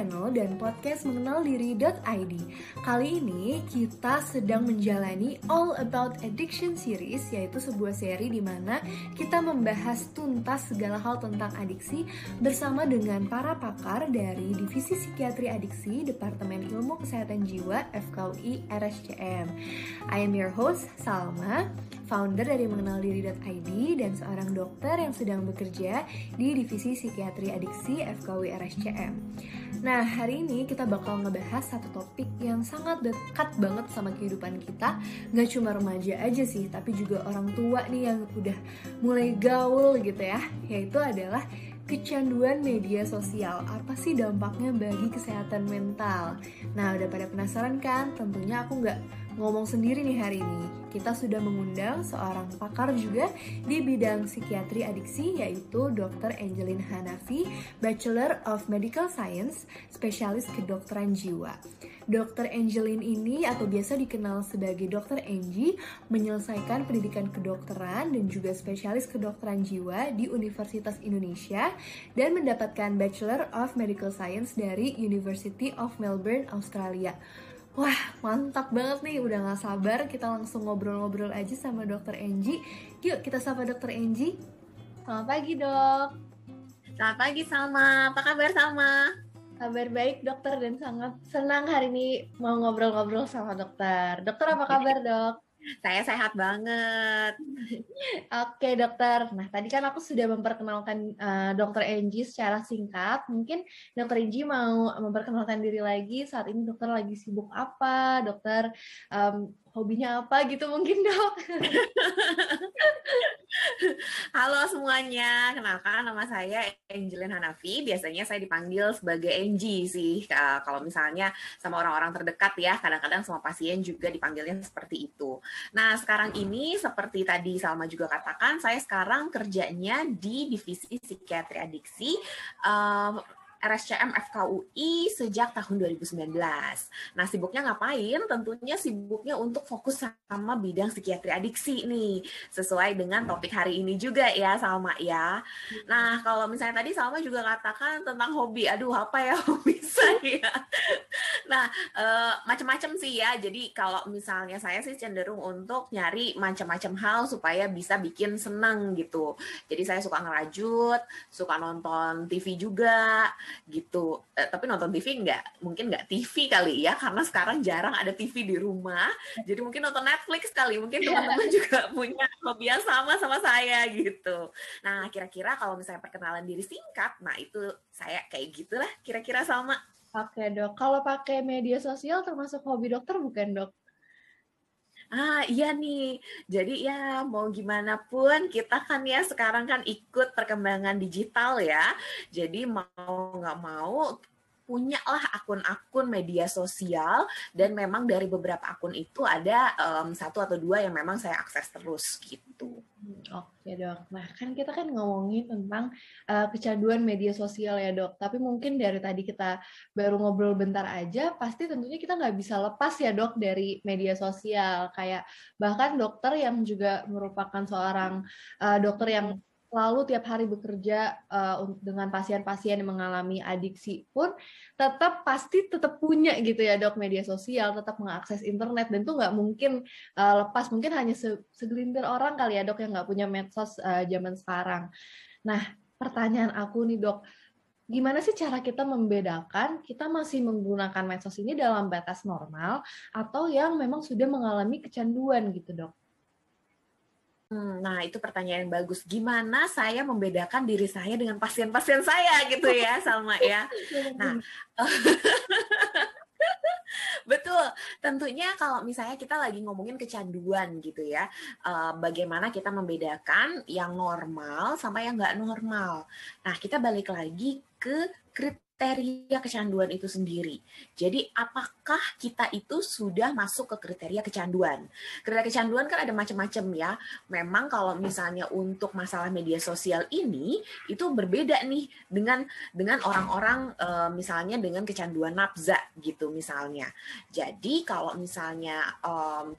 channel dan podcast mengenal diri.id. Kali ini kita sedang menjalani All About Addiction series, yaitu sebuah seri di mana kita membahas tuntas segala hal tentang adiksi bersama dengan para pakar dari Divisi Psikiatri Adiksi Departemen Ilmu Kesehatan Jiwa FKUI RSCM. I am your host Salma founder dari mengenaldiri.id dan seorang dokter yang sedang bekerja di Divisi Psikiatri Adiksi FKW RSCM. Nah, hari ini kita bakal ngebahas satu topik yang sangat dekat banget sama kehidupan kita. Gak cuma remaja aja sih, tapi juga orang tua nih yang udah mulai gaul gitu ya. Yaitu adalah kecanduan media sosial. Apa sih dampaknya bagi kesehatan mental? Nah, udah pada penasaran kan? Tentunya aku nggak ngomong sendiri nih hari ini. Kita sudah mengundang seorang pakar juga di bidang psikiatri adiksi yaitu Dr. Angelin Hanafi, Bachelor of Medical Science, spesialis kedokteran jiwa. Dr. Angelin ini atau biasa dikenal sebagai Dr. Angie menyelesaikan pendidikan kedokteran dan juga spesialis kedokteran jiwa di Universitas Indonesia dan mendapatkan Bachelor of Medical Science dari University of Melbourne, Australia. Wah, mantap banget nih. Udah gak sabar kita langsung ngobrol-ngobrol aja sama dokter Angie. Yuk, kita sapa dokter Angie. Selamat pagi, dok. Selamat pagi, Salma. Apa kabar, Salma? Kabar baik, dokter. Dan sangat senang hari ini mau ngobrol-ngobrol sama dokter. Dokter, apa kabar, dok? Saya sehat banget. Oke dokter. Nah tadi kan aku sudah memperkenalkan uh, dokter Angie secara singkat. Mungkin dokter Angie mau memperkenalkan diri lagi. Saat ini dokter lagi sibuk apa? Dokter um, hobinya apa gitu mungkin dok? Halo semuanya, kenalkan nama saya Angelin Hanafi. Biasanya saya dipanggil sebagai Angie sih. Kalau misalnya sama orang-orang terdekat ya, kadang-kadang sama pasien juga dipanggilnya seperti itu. Nah sekarang ini seperti tadi Salma juga katakan, saya sekarang kerjanya di divisi psikiatri adiksi. RSCM FKUI sejak tahun 2019. Nah, sibuknya ngapain? Tentunya sibuknya untuk fokus sama bidang psikiatri adiksi nih, sesuai dengan topik hari ini juga ya, Salma ya. Nah, kalau misalnya tadi Salma juga katakan tentang hobi. Aduh, apa ya hobi saya? Nah, e, macam-macam sih ya. Jadi kalau misalnya saya sih cenderung untuk nyari macam-macam hal supaya bisa bikin seneng gitu. Jadi saya suka ngerajut, suka nonton TV juga gitu. Eh, tapi nonton TV nggak, mungkin nggak TV kali ya, karena sekarang jarang ada TV di rumah. Jadi mungkin nonton Netflix kali. Mungkin teman-teman juga punya hobi yang sama sama saya gitu. Nah, kira-kira kalau misalnya perkenalan diri singkat, nah itu saya kayak gitulah kira-kira sama. Oke dok, kalau pakai media sosial termasuk hobi dokter bukan dok? Ah iya nih, jadi ya mau gimana pun kita kan ya sekarang kan ikut perkembangan digital ya. Jadi mau nggak mau punya lah akun-akun media sosial dan memang dari beberapa akun itu ada um, satu atau dua yang memang saya akses terus gitu. Oke dok, nah kan kita kan ngomongin tentang uh, kecanduan media sosial ya dok, tapi mungkin dari tadi kita baru ngobrol bentar aja, pasti tentunya kita nggak bisa lepas ya dok dari media sosial, kayak bahkan dokter yang juga merupakan seorang uh, dokter yang lalu tiap hari bekerja uh, dengan pasien-pasien yang mengalami adiksi pun tetap pasti tetap punya gitu ya dok media sosial tetap mengakses internet dan tuh nggak mungkin uh, lepas. Mungkin hanya se segelintir orang kali ya dok yang nggak punya medsos uh, zaman sekarang. Nah pertanyaan aku nih dok gimana sih cara kita membedakan kita masih menggunakan medsos ini dalam batas normal atau yang memang sudah mengalami kecanduan gitu dok Hmm, nah, itu pertanyaan yang bagus. Gimana saya membedakan diri saya dengan pasien-pasien saya gitu ya, Salma ya. Nah, Betul, tentunya kalau misalnya kita lagi ngomongin kecanduan gitu ya, eh, bagaimana kita membedakan yang normal sama yang nggak normal. Nah, kita balik lagi ke kriteria kecanduan itu sendiri. Jadi apakah kita itu sudah masuk ke kriteria kecanduan? Kriteria kecanduan kan ada macam-macam ya. Memang kalau misalnya untuk masalah media sosial ini itu berbeda nih dengan dengan orang-orang e, misalnya dengan kecanduan nafza gitu misalnya. Jadi kalau misalnya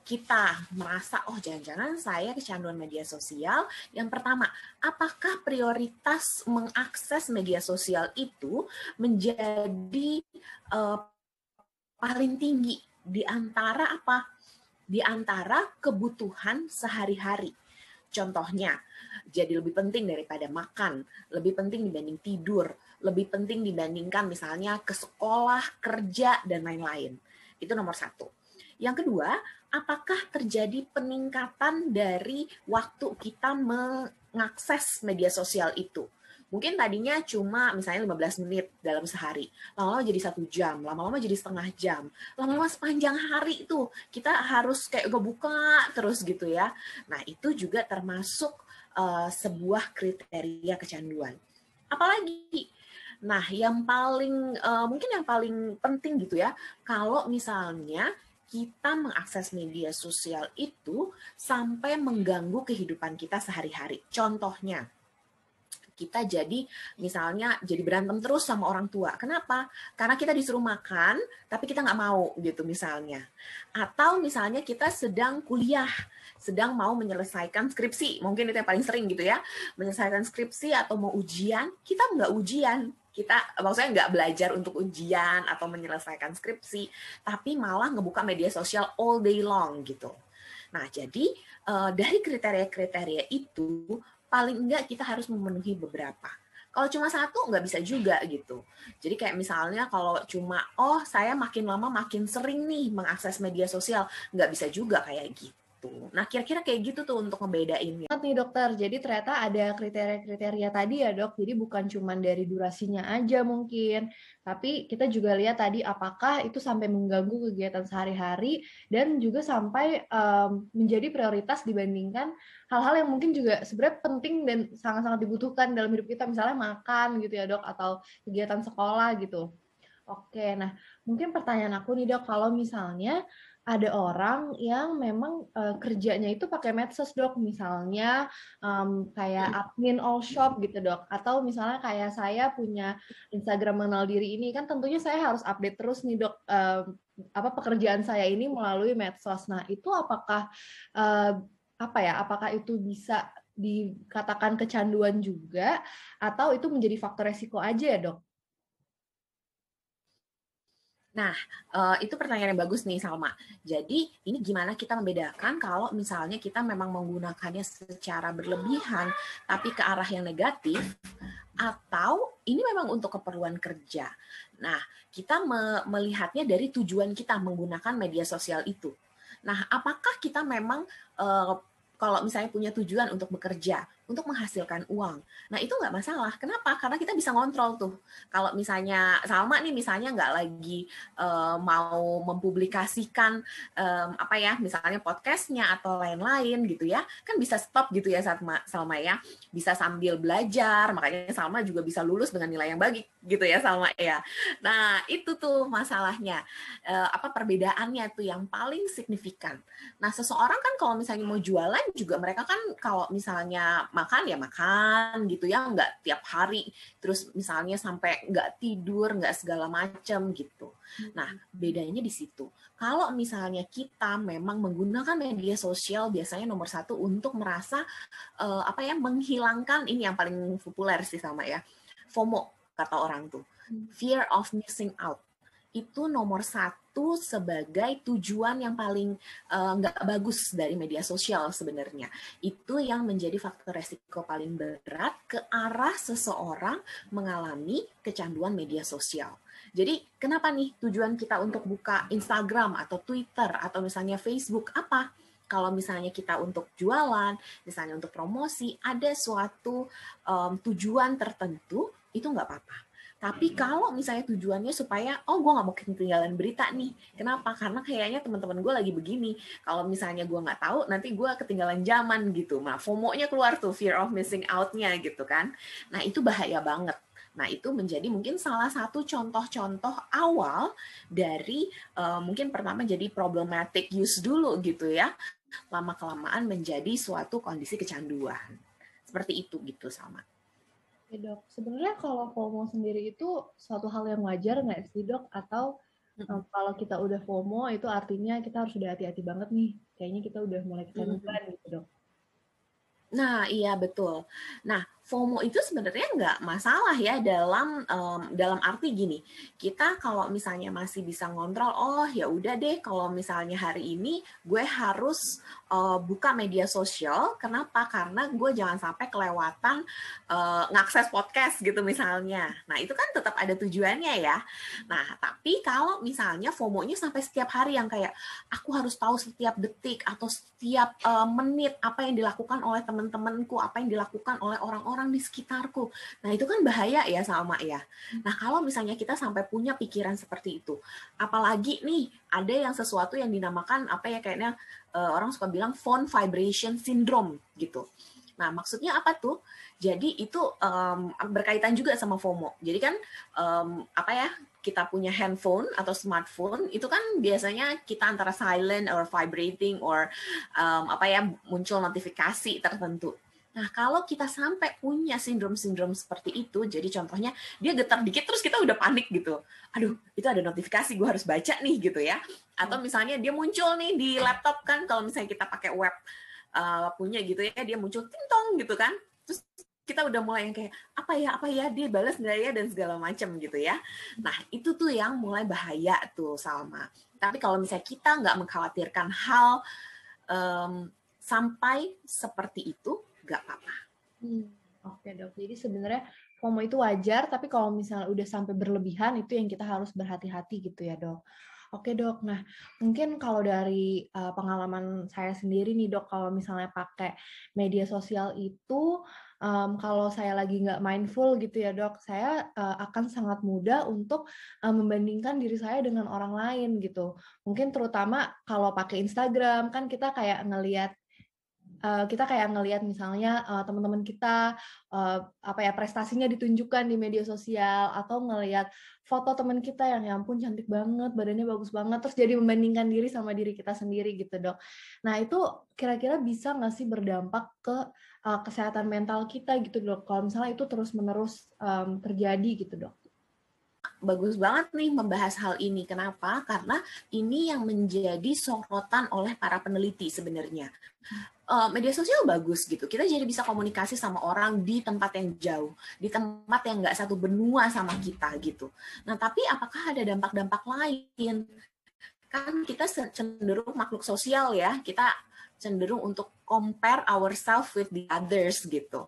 kita merasa oh jangan-jangan saya kecanduan media sosial, yang pertama, apakah prioritas mengakses media sosial itu menjadi uh, paling tinggi di antara apa? Di antara kebutuhan sehari-hari. Contohnya, jadi lebih penting daripada makan, lebih penting dibanding tidur, lebih penting dibandingkan misalnya ke sekolah, kerja, dan lain-lain. Itu nomor satu. Yang kedua, apakah terjadi peningkatan dari waktu kita mengakses media sosial itu? Mungkin tadinya cuma misalnya 15 menit dalam sehari, lama-lama jadi satu jam, lama-lama jadi setengah jam, lama-lama sepanjang hari itu kita harus kayak buka terus gitu ya. Nah itu juga termasuk uh, sebuah kriteria kecanduan. Apalagi Nah, yang paling uh, mungkin yang paling penting gitu ya, kalau misalnya kita mengakses media sosial itu sampai mengganggu kehidupan kita sehari-hari. Contohnya, kita jadi misalnya jadi berantem terus sama orang tua. Kenapa? Karena kita disuruh makan, tapi kita nggak mau gitu misalnya. Atau misalnya kita sedang kuliah, sedang mau menyelesaikan skripsi, mungkin itu yang paling sering gitu ya, menyelesaikan skripsi atau mau ujian, kita nggak ujian, kita maksudnya nggak belajar untuk ujian atau menyelesaikan skripsi, tapi malah ngebuka media sosial all day long gitu. Nah, jadi uh, dari kriteria-kriteria itu paling enggak kita harus memenuhi beberapa. Kalau cuma satu nggak bisa juga gitu. Jadi kayak misalnya kalau cuma oh saya makin lama makin sering nih mengakses media sosial nggak bisa juga kayak gitu gitu. Nah, kira-kira kayak gitu tuh untuk ngebedainnya. Nih dokter, jadi ternyata ada kriteria-kriteria tadi ya dok, jadi bukan cuma dari durasinya aja mungkin, tapi kita juga lihat tadi apakah itu sampai mengganggu kegiatan sehari-hari dan juga sampai um, menjadi prioritas dibandingkan hal-hal yang mungkin juga sebenarnya penting dan sangat-sangat dibutuhkan dalam hidup kita, misalnya makan gitu ya dok, atau kegiatan sekolah gitu. Oke, nah mungkin pertanyaan aku nih dok, kalau misalnya ada orang yang memang uh, kerjanya itu pakai medsos dok. Misalnya um, kayak admin all shop gitu dok. Atau misalnya kayak saya punya Instagram mengenal diri ini kan tentunya saya harus update terus nih dok uh, apa pekerjaan saya ini melalui medsos. Nah itu apakah uh, apa ya apakah itu bisa dikatakan kecanduan juga? Atau itu menjadi faktor resiko aja ya dok Nah, uh, itu pertanyaan yang bagus nih Salma. Jadi, ini gimana kita membedakan kalau misalnya kita memang menggunakannya secara berlebihan tapi ke arah yang negatif atau ini memang untuk keperluan kerja. Nah, kita me melihatnya dari tujuan kita menggunakan media sosial itu. Nah, apakah kita memang uh, kalau misalnya punya tujuan untuk bekerja, untuk menghasilkan uang. Nah itu nggak masalah. Kenapa? Karena kita bisa ngontrol tuh. Kalau misalnya Salma nih misalnya nggak lagi uh, mau mempublikasikan um, apa ya, misalnya podcastnya atau lain-lain gitu ya, kan bisa stop gitu ya Salma, Salma ya. Bisa sambil belajar, makanya Salma juga bisa lulus dengan nilai yang baik gitu ya Salma ya. Nah itu tuh masalahnya. Uh, apa perbedaannya tuh yang paling signifikan. Nah seseorang kan kalau misalnya mau jualan juga mereka kan kalau misalnya makan ya makan gitu ya nggak tiap hari. Terus misalnya sampai nggak tidur nggak segala macam gitu. Nah bedanya di situ. Kalau misalnya kita memang menggunakan media sosial biasanya nomor satu untuk merasa uh, apa ya menghilangkan ini yang paling populer sih sama ya FOMO kata orang tuh. Hmm. fear of missing out itu nomor satu sebagai tujuan yang paling eh, nggak uh, bagus dari media sosial sebenarnya. Itu yang menjadi faktor resiko paling berat ke arah seseorang mengalami kecanduan media sosial. Jadi kenapa nih tujuan kita untuk buka Instagram atau Twitter atau misalnya Facebook apa? Kalau misalnya kita untuk jualan, misalnya untuk promosi, ada suatu um, tujuan tertentu, itu nggak apa-apa tapi kalau misalnya tujuannya supaya, oh gue nggak mau ketinggalan berita nih. Kenapa? Karena kayaknya teman-teman gue lagi begini. Kalau misalnya gue nggak tahu, nanti gue ketinggalan zaman gitu. Nah, FOMO-nya keluar tuh, fear of missing out-nya gitu kan. Nah, itu bahaya banget. Nah, itu menjadi mungkin salah satu contoh-contoh awal dari uh, mungkin pertama jadi problematic use dulu gitu ya. Lama-kelamaan menjadi suatu kondisi kecanduan. Seperti itu gitu sama. Oke dok, sebenarnya kalau FOMO sendiri itu suatu hal yang wajar nggak sih dok? Atau um, kalau kita udah FOMO itu artinya kita harus udah hati-hati banget nih. Kayaknya kita udah mulai kecanduan gitu dok. Nah, iya betul. Nah, FOMO itu sebenarnya nggak masalah ya dalam um, dalam arti gini kita kalau misalnya masih bisa ngontrol oh ya udah deh kalau misalnya hari ini gue harus uh, buka media sosial. Kenapa? Karena gue jangan sampai kelewatan uh, ngakses podcast gitu misalnya. Nah itu kan tetap ada tujuannya ya. Nah tapi kalau misalnya FOMO-nya sampai setiap hari yang kayak aku harus tahu setiap detik atau setiap uh, menit apa yang dilakukan oleh teman-temanku apa yang dilakukan oleh orang-orang orang di sekitarku. Nah, itu kan bahaya ya sama ya. Nah, kalau misalnya kita sampai punya pikiran seperti itu, apalagi nih ada yang sesuatu yang dinamakan apa ya kayaknya uh, orang suka bilang phone vibration syndrome gitu. Nah, maksudnya apa tuh? Jadi itu um, berkaitan juga sama FOMO. Jadi kan um, apa ya? Kita punya handphone atau smartphone itu kan biasanya kita antara silent or vibrating or um, apa ya muncul notifikasi tertentu. Nah, kalau kita sampai punya sindrom-sindrom seperti itu, jadi contohnya dia getar dikit terus kita udah panik gitu. Aduh, itu ada notifikasi gue harus baca nih gitu ya. Atau hmm. misalnya dia muncul nih di laptop kan kalau misalnya kita pakai web uh, punya gitu ya, dia muncul tintong gitu kan. Terus kita udah mulai yang kayak apa ya apa ya dia balas nggak ya dan segala macam gitu ya. Nah, itu tuh yang mulai bahaya tuh Salma. Tapi kalau misalnya kita nggak mengkhawatirkan hal um, sampai seperti itu, nggak apa-apa. Hmm, Oke okay, dok, jadi sebenarnya FOMO itu wajar, tapi kalau misalnya udah sampai berlebihan itu yang kita harus berhati-hati gitu ya dok. Oke dok, nah mungkin kalau dari uh, pengalaman saya sendiri nih dok, kalau misalnya pakai media sosial itu, um, kalau saya lagi nggak mindful gitu ya dok, saya uh, akan sangat mudah untuk uh, membandingkan diri saya dengan orang lain gitu. Mungkin terutama kalau pakai Instagram kan kita kayak ngelihat uh, kita kayak ngelihat misalnya uh, teman-teman kita uh, apa ya prestasinya ditunjukkan di media sosial atau ngelihat foto teman kita yang ya ampun cantik banget, badannya bagus banget, terus jadi membandingkan diri sama diri kita sendiri gitu dok. Nah itu kira-kira bisa nggak sih berdampak ke uh, kesehatan mental kita gitu dok? Kalau misalnya itu terus-menerus um, terjadi gitu dok? Bagus banget nih membahas hal ini. Kenapa? Karena ini yang menjadi sorotan oleh para peneliti sebenarnya. Uh, media sosial bagus gitu. Kita jadi bisa komunikasi sama orang di tempat yang jauh, di tempat yang nggak satu benua sama kita gitu. Nah, tapi apakah ada dampak-dampak lain? Kan kita cenderung makhluk sosial ya. Kita cenderung untuk compare ourselves with the others gitu.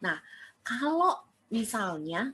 Nah, kalau misalnya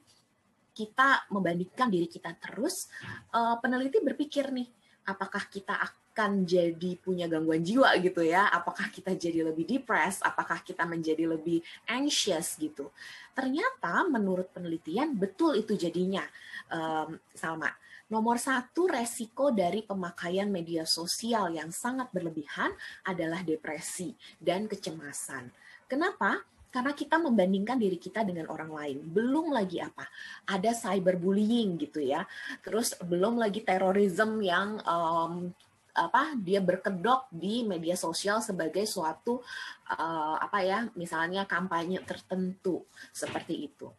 kita membandingkan diri kita terus, uh, peneliti berpikir nih, apakah kita akan jadi punya gangguan jiwa gitu ya? Apakah kita jadi lebih depres? Apakah kita menjadi lebih anxious gitu? Ternyata menurut penelitian betul itu jadinya, um, Salma. Nomor satu resiko dari pemakaian media sosial yang sangat berlebihan adalah depresi dan kecemasan. Kenapa? Karena kita membandingkan diri kita dengan orang lain. Belum lagi apa? Ada cyberbullying gitu ya. Terus belum lagi terorisme yang um, apa dia berkedok di media sosial sebagai suatu uh, apa ya misalnya kampanye tertentu seperti itu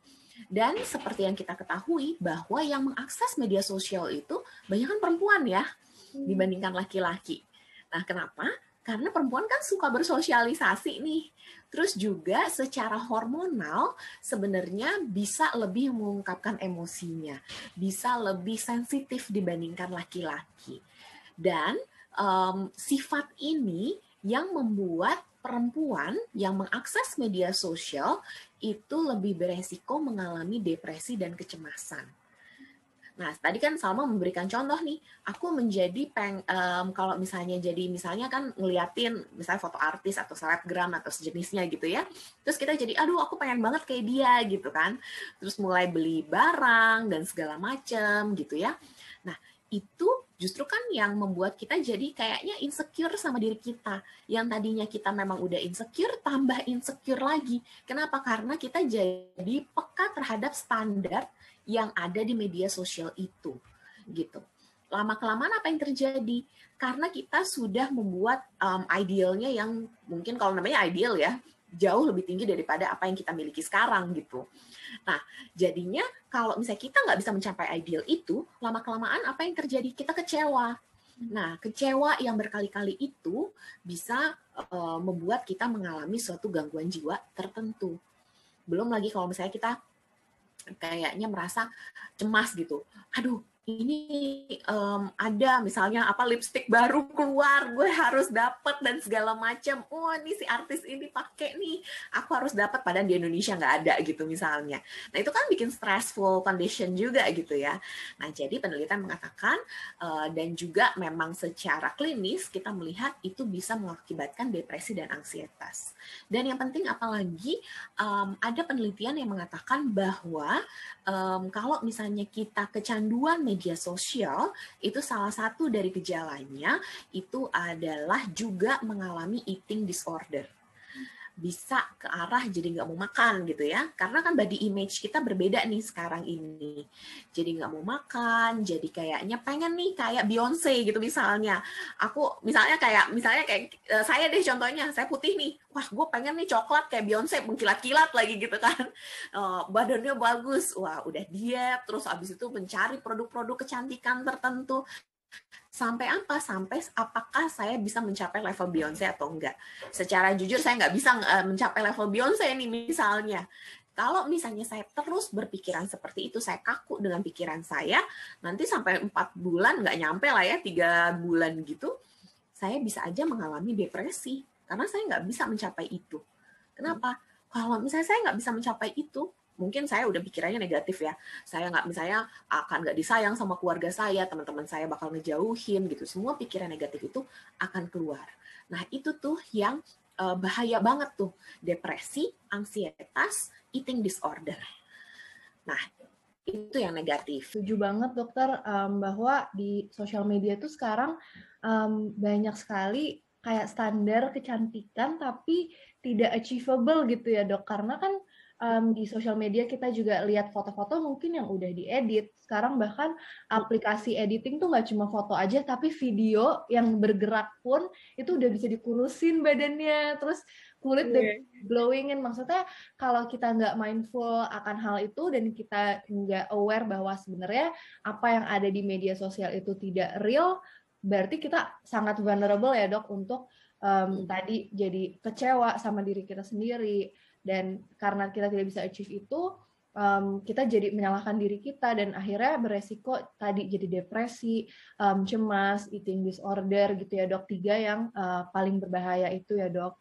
dan seperti yang kita ketahui bahwa yang mengakses media sosial itu banyak kan perempuan ya hmm. dibandingkan laki-laki nah kenapa karena perempuan kan suka bersosialisasi nih. Terus juga secara hormonal sebenarnya bisa lebih mengungkapkan emosinya, bisa lebih sensitif dibandingkan laki-laki. Dan um, sifat ini yang membuat perempuan yang mengakses media sosial itu lebih beresiko mengalami depresi dan kecemasan. Nah, tadi kan Salma memberikan contoh nih, aku menjadi peng, um, kalau misalnya jadi misalnya kan ngeliatin misalnya foto artis atau selebgram atau sejenisnya gitu ya. Terus kita jadi, aduh aku pengen banget kayak dia gitu kan. Terus mulai beli barang dan segala macem gitu ya. Nah, itu justru kan yang membuat kita jadi kayaknya insecure sama diri kita. Yang tadinya kita memang udah insecure, tambah insecure lagi. Kenapa? Karena kita jadi peka terhadap standar yang ada di media sosial itu gitu lama kelamaan apa yang terjadi karena kita sudah membuat um, idealnya yang mungkin kalau namanya ideal ya jauh lebih tinggi daripada apa yang kita miliki sekarang gitu. Nah, jadinya kalau misalnya kita nggak bisa mencapai ideal itu, lama kelamaan apa yang terjadi? Kita kecewa. Nah, kecewa yang berkali-kali itu bisa uh, membuat kita mengalami suatu gangguan jiwa tertentu Belum lagi kalau misalnya kita kayaknya merasa cemas gitu. Aduh, ini um, ada misalnya apa lipstick baru keluar gue harus dapat dan segala macam oh ini si artis ini pakai nih aku harus dapat padahal di Indonesia nggak ada gitu misalnya. Nah itu kan bikin stressful condition juga gitu ya. Nah jadi penelitian mengatakan uh, dan juga memang secara klinis kita melihat itu bisa mengakibatkan depresi dan ansietas dan yang penting apalagi um, ada penelitian yang mengatakan bahwa um, kalau misalnya kita kecanduan media sosial itu salah satu dari gejalanya itu adalah juga mengalami eating disorder bisa ke arah jadi nggak mau makan gitu ya. Karena kan body image kita berbeda nih sekarang ini. Jadi nggak mau makan jadi kayaknya pengen nih kayak Beyonce gitu misalnya. Aku misalnya kayak misalnya kayak uh, saya deh contohnya saya putih nih. Wah gue pengen nih coklat kayak Beyonce mengkilat-kilat lagi gitu kan. Uh, badannya bagus. Wah udah diet terus abis itu mencari produk-produk kecantikan tertentu sampai apa? Sampai apakah saya bisa mencapai level Beyonce atau enggak? Secara jujur saya nggak bisa uh, mencapai level Beyonce ini misalnya. Kalau misalnya saya terus berpikiran seperti itu saya kaku dengan pikiran saya nanti sampai empat bulan nggak nyampe lah ya tiga bulan gitu saya bisa aja mengalami depresi. Karena saya nggak bisa mencapai itu. Kenapa? Kalau misalnya saya nggak bisa mencapai itu mungkin saya udah pikirannya negatif ya. Saya nggak misalnya akan nggak disayang sama keluarga saya teman-teman saya bakal ngejauhin gitu. Semua pikiran negatif itu akan keluar. Nah itu tuh yang uh, bahaya banget tuh. Depresi ansietas eating disorder. Nah itu yang negatif. Setuju banget dokter um, bahwa di sosial media itu sekarang um, banyak sekali kayak standar kecantikan tapi tidak achievable gitu ya dok. Karena kan um, di sosial media kita juga lihat foto-foto mungkin yang udah diedit. Sekarang bahkan aplikasi editing tuh nggak cuma foto aja, tapi video yang bergerak pun itu udah bisa dikurusin badannya. Terus kulit yeah. glowingin. Maksudnya kalau kita nggak mindful akan hal itu dan kita nggak aware bahwa sebenarnya apa yang ada di media sosial itu tidak real, berarti kita sangat vulnerable ya dok untuk um, tadi jadi kecewa sama diri kita sendiri dan karena kita tidak bisa achieve itu um, kita jadi menyalahkan diri kita dan akhirnya beresiko tadi jadi depresi, um, cemas, eating disorder gitu ya dok tiga yang uh, paling berbahaya itu ya dok.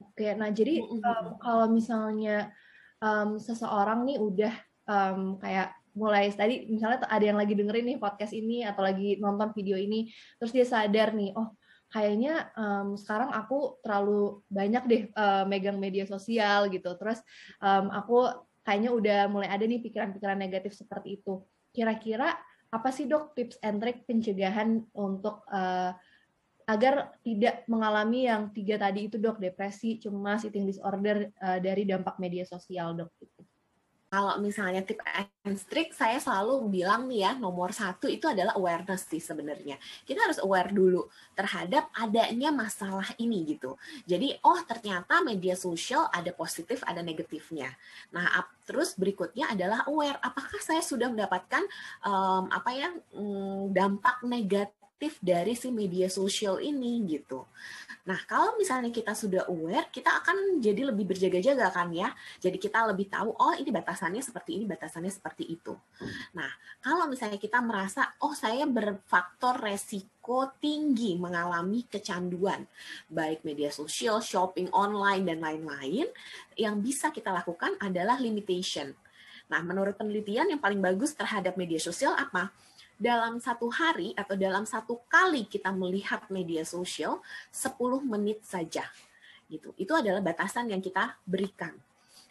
Oke, nah jadi um, kalau misalnya um, seseorang nih udah um, kayak mulai tadi misalnya ada yang lagi dengerin nih podcast ini atau lagi nonton video ini terus dia sadar nih oh kayaknya um, sekarang aku terlalu banyak deh uh, megang media sosial gitu. Terus um, aku kayaknya udah mulai ada nih pikiran-pikiran negatif seperti itu. Kira-kira apa sih dok tips and trick pencegahan untuk uh, agar tidak mengalami yang tiga tadi itu dok depresi, cemas, eating disorder uh, dari dampak media sosial dok? Kalau misalnya tip and trick, saya selalu bilang nih ya, nomor satu itu adalah awareness sih sebenarnya. Kita harus aware dulu terhadap adanya masalah ini gitu. Jadi, oh ternyata media sosial ada positif, ada negatifnya. Nah, terus berikutnya adalah aware, apakah saya sudah mendapatkan um, apa ya um, dampak negatif dari si media sosial ini gitu. Nah, kalau misalnya kita sudah aware, kita akan jadi lebih berjaga-jaga kan ya. Jadi kita lebih tahu, oh ini batasannya seperti ini, batasannya seperti itu. Nah, kalau misalnya kita merasa, oh saya berfaktor resiko tinggi mengalami kecanduan, baik media sosial, shopping online, dan lain-lain, yang bisa kita lakukan adalah limitation. Nah, menurut penelitian yang paling bagus terhadap media sosial apa? Dalam satu hari atau dalam satu kali kita melihat media sosial 10 menit saja gitu. Itu adalah batasan yang kita berikan.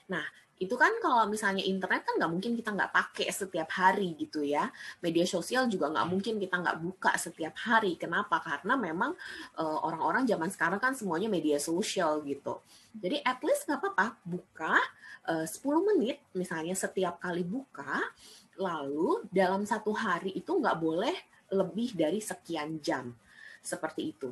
Nah itu kan kalau misalnya internet kan nggak mungkin kita nggak pakai setiap hari gitu ya. Media sosial juga nggak mungkin kita nggak buka setiap hari. Kenapa? Karena memang uh, orang-orang zaman sekarang kan semuanya media sosial gitu. Jadi at least nggak apa-apa buka uh, 10 menit misalnya setiap kali buka Lalu dalam satu hari itu nggak boleh lebih dari sekian jam seperti itu.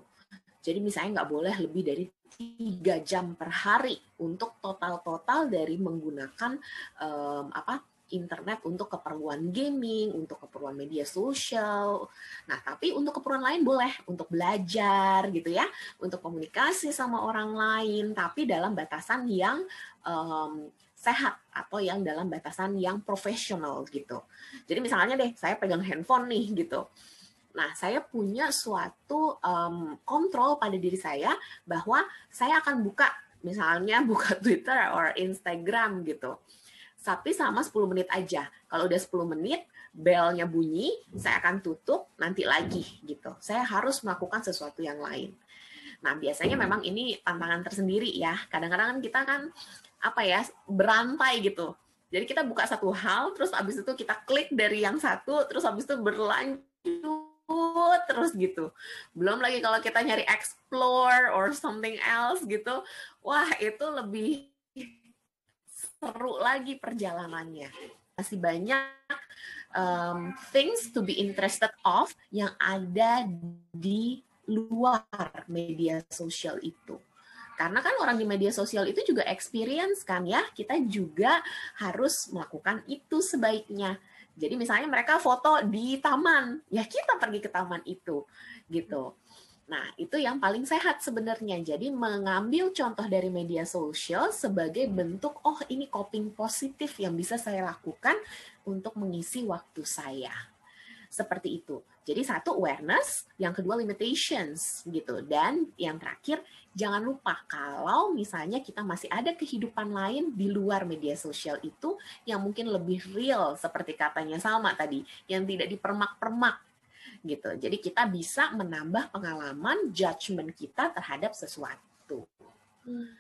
Jadi misalnya nggak boleh lebih dari tiga jam per hari untuk total-total dari menggunakan um, apa internet untuk keperluan gaming, untuk keperluan media sosial. Nah, tapi untuk keperluan lain boleh untuk belajar gitu ya, untuk komunikasi sama orang lain, tapi dalam batasan yang um, sehat atau yang dalam batasan yang profesional gitu. Jadi misalnya deh, saya pegang handphone nih gitu. Nah, saya punya suatu um, kontrol pada diri saya bahwa saya akan buka misalnya buka Twitter or Instagram gitu. Tapi sama 10 menit aja. Kalau udah 10 menit, belnya bunyi, saya akan tutup, nanti lagi gitu. Saya harus melakukan sesuatu yang lain. Nah, biasanya memang ini tantangan tersendiri ya. Kadang-kadang kan kita kan apa ya, berantai gitu. Jadi kita buka satu hal, terus abis itu kita klik dari yang satu, terus abis itu berlanjut terus gitu. Belum lagi kalau kita nyari explore or something else gitu, wah itu lebih seru lagi perjalanannya. Masih banyak um, things to be interested of yang ada di luar media sosial itu. Karena kan orang di media sosial itu juga experience kan ya, kita juga harus melakukan itu sebaiknya jadi misalnya mereka foto di taman, ya kita pergi ke taman itu, gitu. Nah, itu yang paling sehat sebenarnya. Jadi mengambil contoh dari media sosial sebagai bentuk, oh ini coping positif yang bisa saya lakukan untuk mengisi waktu saya. Seperti itu. Jadi satu awareness, yang kedua limitations gitu. Dan yang terakhir jangan lupa kalau misalnya kita masih ada kehidupan lain di luar media sosial itu yang mungkin lebih real seperti katanya Salma tadi, yang tidak dipermak-permak gitu. Jadi kita bisa menambah pengalaman judgement kita terhadap sesuatu. Hmm.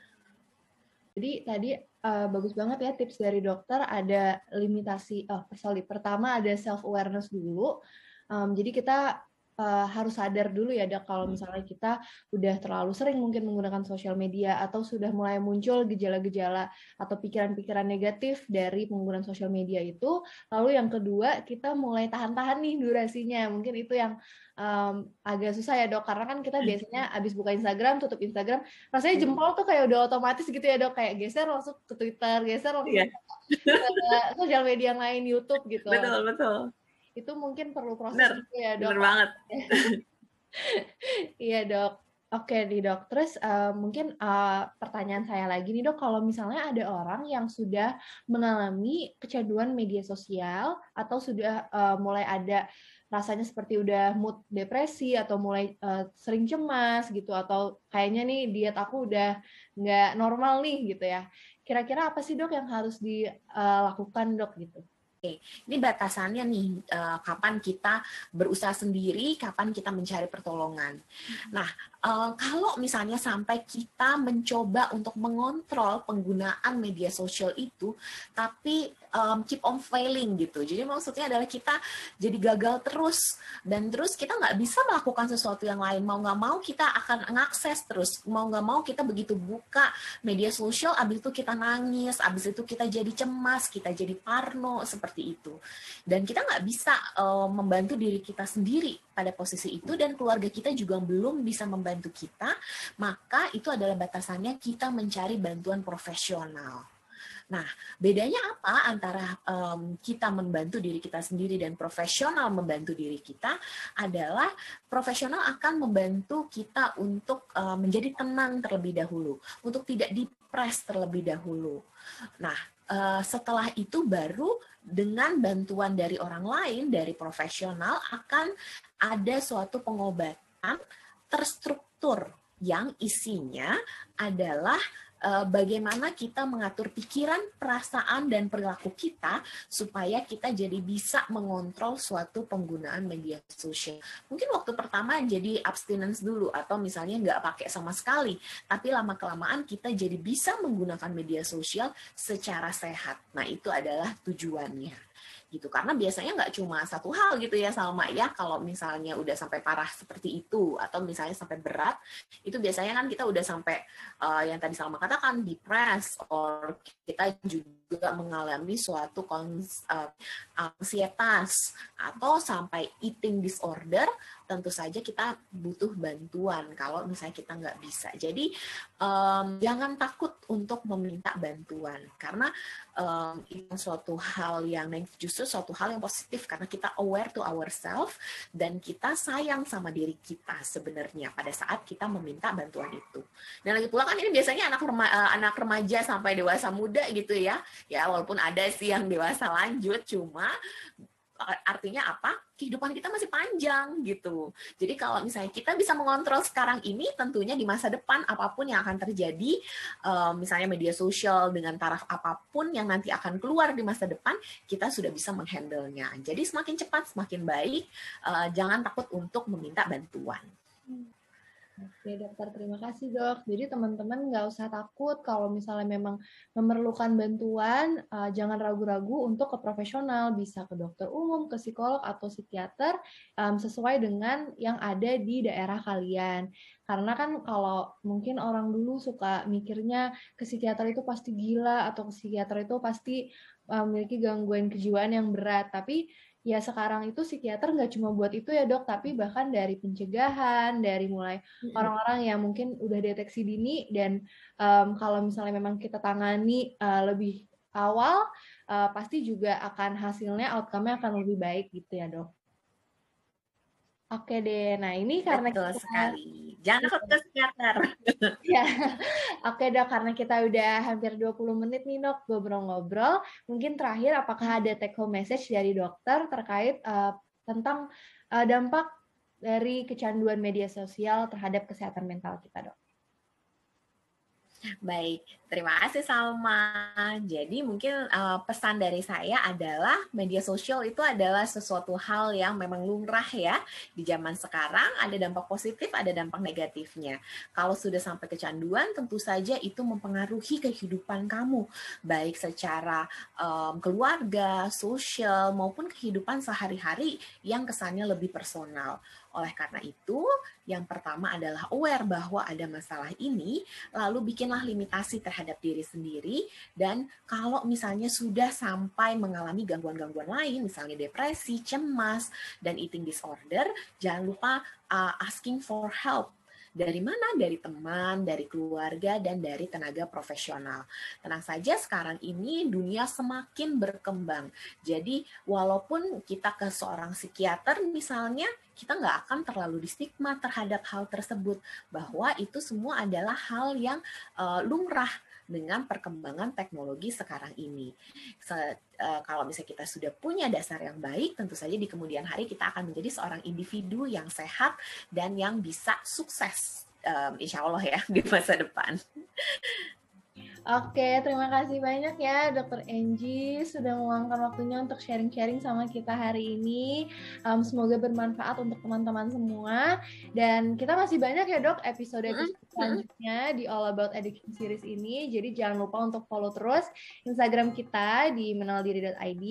Jadi tadi uh, bagus banget ya tips dari dokter ada limitasi oh sorry pertama ada self awareness dulu. Um, jadi kita uh, harus sadar dulu ya dok kalau misalnya kita udah terlalu sering mungkin menggunakan sosial media atau sudah mulai muncul gejala-gejala atau pikiran-pikiran negatif dari penggunaan sosial media itu lalu yang kedua kita mulai tahan-tahan nih durasinya mungkin itu yang um, agak susah ya dok karena kan kita hmm. biasanya abis buka Instagram tutup Instagram rasanya hmm. jempol tuh kayak udah otomatis gitu ya dok kayak geser langsung ke Twitter geser langsung yeah. ke sosial media yang lain YouTube gitu betul betul itu mungkin perlu proses bener, juga ya dok. Bener banget. iya dok. Oke nih dok, terus uh, mungkin uh, pertanyaan saya lagi nih dok, kalau misalnya ada orang yang sudah mengalami kecanduan media sosial atau sudah uh, mulai ada rasanya seperti udah mood depresi atau mulai uh, sering cemas gitu atau kayaknya nih diet aku udah nggak normal nih gitu ya, kira-kira apa sih dok yang harus dilakukan dok gitu? Oke, ini batasannya nih uh, kapan kita berusaha sendiri, kapan kita mencari pertolongan. Nah, uh, kalau misalnya sampai kita mencoba untuk mengontrol penggunaan media sosial itu, tapi um, keep on failing gitu. Jadi maksudnya adalah kita jadi gagal terus dan terus kita nggak bisa melakukan sesuatu yang lain. Mau nggak mau kita akan mengakses terus. Mau nggak mau kita begitu buka media sosial, abis itu kita nangis, abis itu kita jadi cemas, kita jadi parno seperti itu. Dan kita nggak bisa um, membantu diri kita sendiri pada posisi itu dan keluarga kita juga belum bisa membantu kita, maka itu adalah batasannya kita mencari bantuan profesional. Nah, bedanya apa antara um, kita membantu diri kita sendiri dan profesional membantu diri kita adalah profesional akan membantu kita untuk um, menjadi tenang terlebih dahulu, untuk tidak dipres terlebih dahulu. Nah, uh, setelah itu baru dengan bantuan dari orang lain, dari profesional akan ada suatu pengobatan terstruktur yang isinya adalah bagaimana kita mengatur pikiran, perasaan, dan perilaku kita supaya kita jadi bisa mengontrol suatu penggunaan media sosial. Mungkin waktu pertama jadi abstinence dulu atau misalnya nggak pakai sama sekali, tapi lama-kelamaan kita jadi bisa menggunakan media sosial secara sehat. Nah itu adalah tujuannya gitu. Karena biasanya nggak cuma satu hal gitu ya Salma ya. Kalau misalnya udah sampai parah seperti itu atau misalnya sampai berat itu biasanya kan kita udah sampai uh, yang tadi Salma katakan depres or kita juga mengalami suatu kons, uh, ansietas atau sampai eating disorder tentu saja kita butuh bantuan kalau misalnya kita nggak bisa. Jadi um, jangan takut untuk meminta bantuan karena um, itu suatu hal yang justru suatu hal yang positif karena kita aware to ourselves dan kita sayang sama diri kita sebenarnya pada saat kita meminta bantuan itu. Dan lagi pula kan ini biasanya anak rema, uh, anak remaja sampai dewasa muda gitu ya. Ya walaupun ada sih yang dewasa lanjut cuma artinya apa? Kehidupan kita masih panjang gitu. Jadi kalau misalnya kita bisa mengontrol sekarang ini, tentunya di masa depan apa pun yang akan terjadi, uh, misalnya media sosial dengan taraf apa pun yang nanti akan keluar di masa depan, kita sudah bisa menghandlenya. Jadi semakin cepat semakin baik. Uh, jangan takut untuk meminta bantuan. Oke dokter, terima kasih dok. Jadi teman-teman nggak usah takut kalau misalnya memang memerlukan bantuan, uh, jangan ragu-ragu untuk ke profesional, bisa ke dokter umum, ke psikolog atau psikiater sesuai dengan yang ada di daerah kalian. Karena kan kalau mungkin orang dulu suka mikirnya ke psikiater itu pasti gila atau ke psikiater itu pasti memiliki gangguan kejiwaan yang berat, tapi ya sekarang itu psikiater nggak cuma buat itu ya dok, tapi bahkan dari pencegahan, dari mulai orang-orang yang mungkin udah deteksi dini dan um, kalau misalnya memang kita tangani uh, lebih awal, uh, pasti juga akan hasilnya outcome-nya akan lebih baik gitu ya dok. Oke deh, nah ini karena Betul kita... sekali. Jangan takut ke psikiater. ya, oke dok, karena kita udah hampir 20 menit nih dok ngobrol-ngobrol, mungkin terakhir apakah ada take home message dari dokter terkait uh, tentang uh, dampak dari kecanduan media sosial terhadap kesehatan mental kita dok? Baik, terima kasih Salma. Jadi mungkin uh, pesan dari saya adalah media sosial itu adalah sesuatu hal yang memang lumrah ya di zaman sekarang. Ada dampak positif, ada dampak negatifnya. Kalau sudah sampai kecanduan, tentu saja itu mempengaruhi kehidupan kamu, baik secara um, keluarga, sosial maupun kehidupan sehari-hari yang kesannya lebih personal. Oleh karena itu, yang pertama adalah aware bahwa ada masalah ini, lalu bikinlah limitasi terhadap diri sendiri, dan kalau misalnya sudah sampai mengalami gangguan-gangguan lain, misalnya depresi, cemas, dan eating disorder, jangan lupa uh, asking for help dari mana? Dari teman, dari keluarga, dan dari tenaga profesional. Tenang saja, sekarang ini dunia semakin berkembang. Jadi, walaupun kita ke seorang psikiater misalnya, kita nggak akan terlalu distigma terhadap hal tersebut bahwa itu semua adalah hal yang uh, lumrah dengan perkembangan teknologi sekarang ini. Se, uh, kalau misalnya kita sudah punya dasar yang baik, tentu saja di kemudian hari kita akan menjadi seorang individu yang sehat dan yang bisa sukses, um, insya Allah ya di masa depan. Oke, terima kasih banyak ya Dokter Angie sudah meluangkan waktunya untuk sharing-sharing sama kita hari ini. Um, semoga bermanfaat untuk teman-teman semua. Dan kita masih banyak ya dok episode-episode selanjutnya di All About Addiction Series ini. Jadi jangan lupa untuk follow terus Instagram kita di menaldiri.id,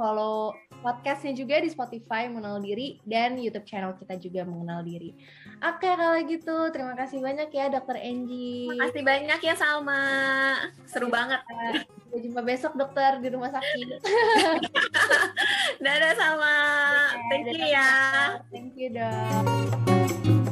follow podcastnya juga di Spotify Mengenal Diri, dan YouTube channel kita juga Mengenal Diri. Oke, kalau gitu terima kasih banyak ya Dokter Angie. Terima kasih banyak ya Salma. Seru banget. Sampai jumpa besok dokter di rumah sakit. Dadah Salma. Thank you ya. Thank you dok.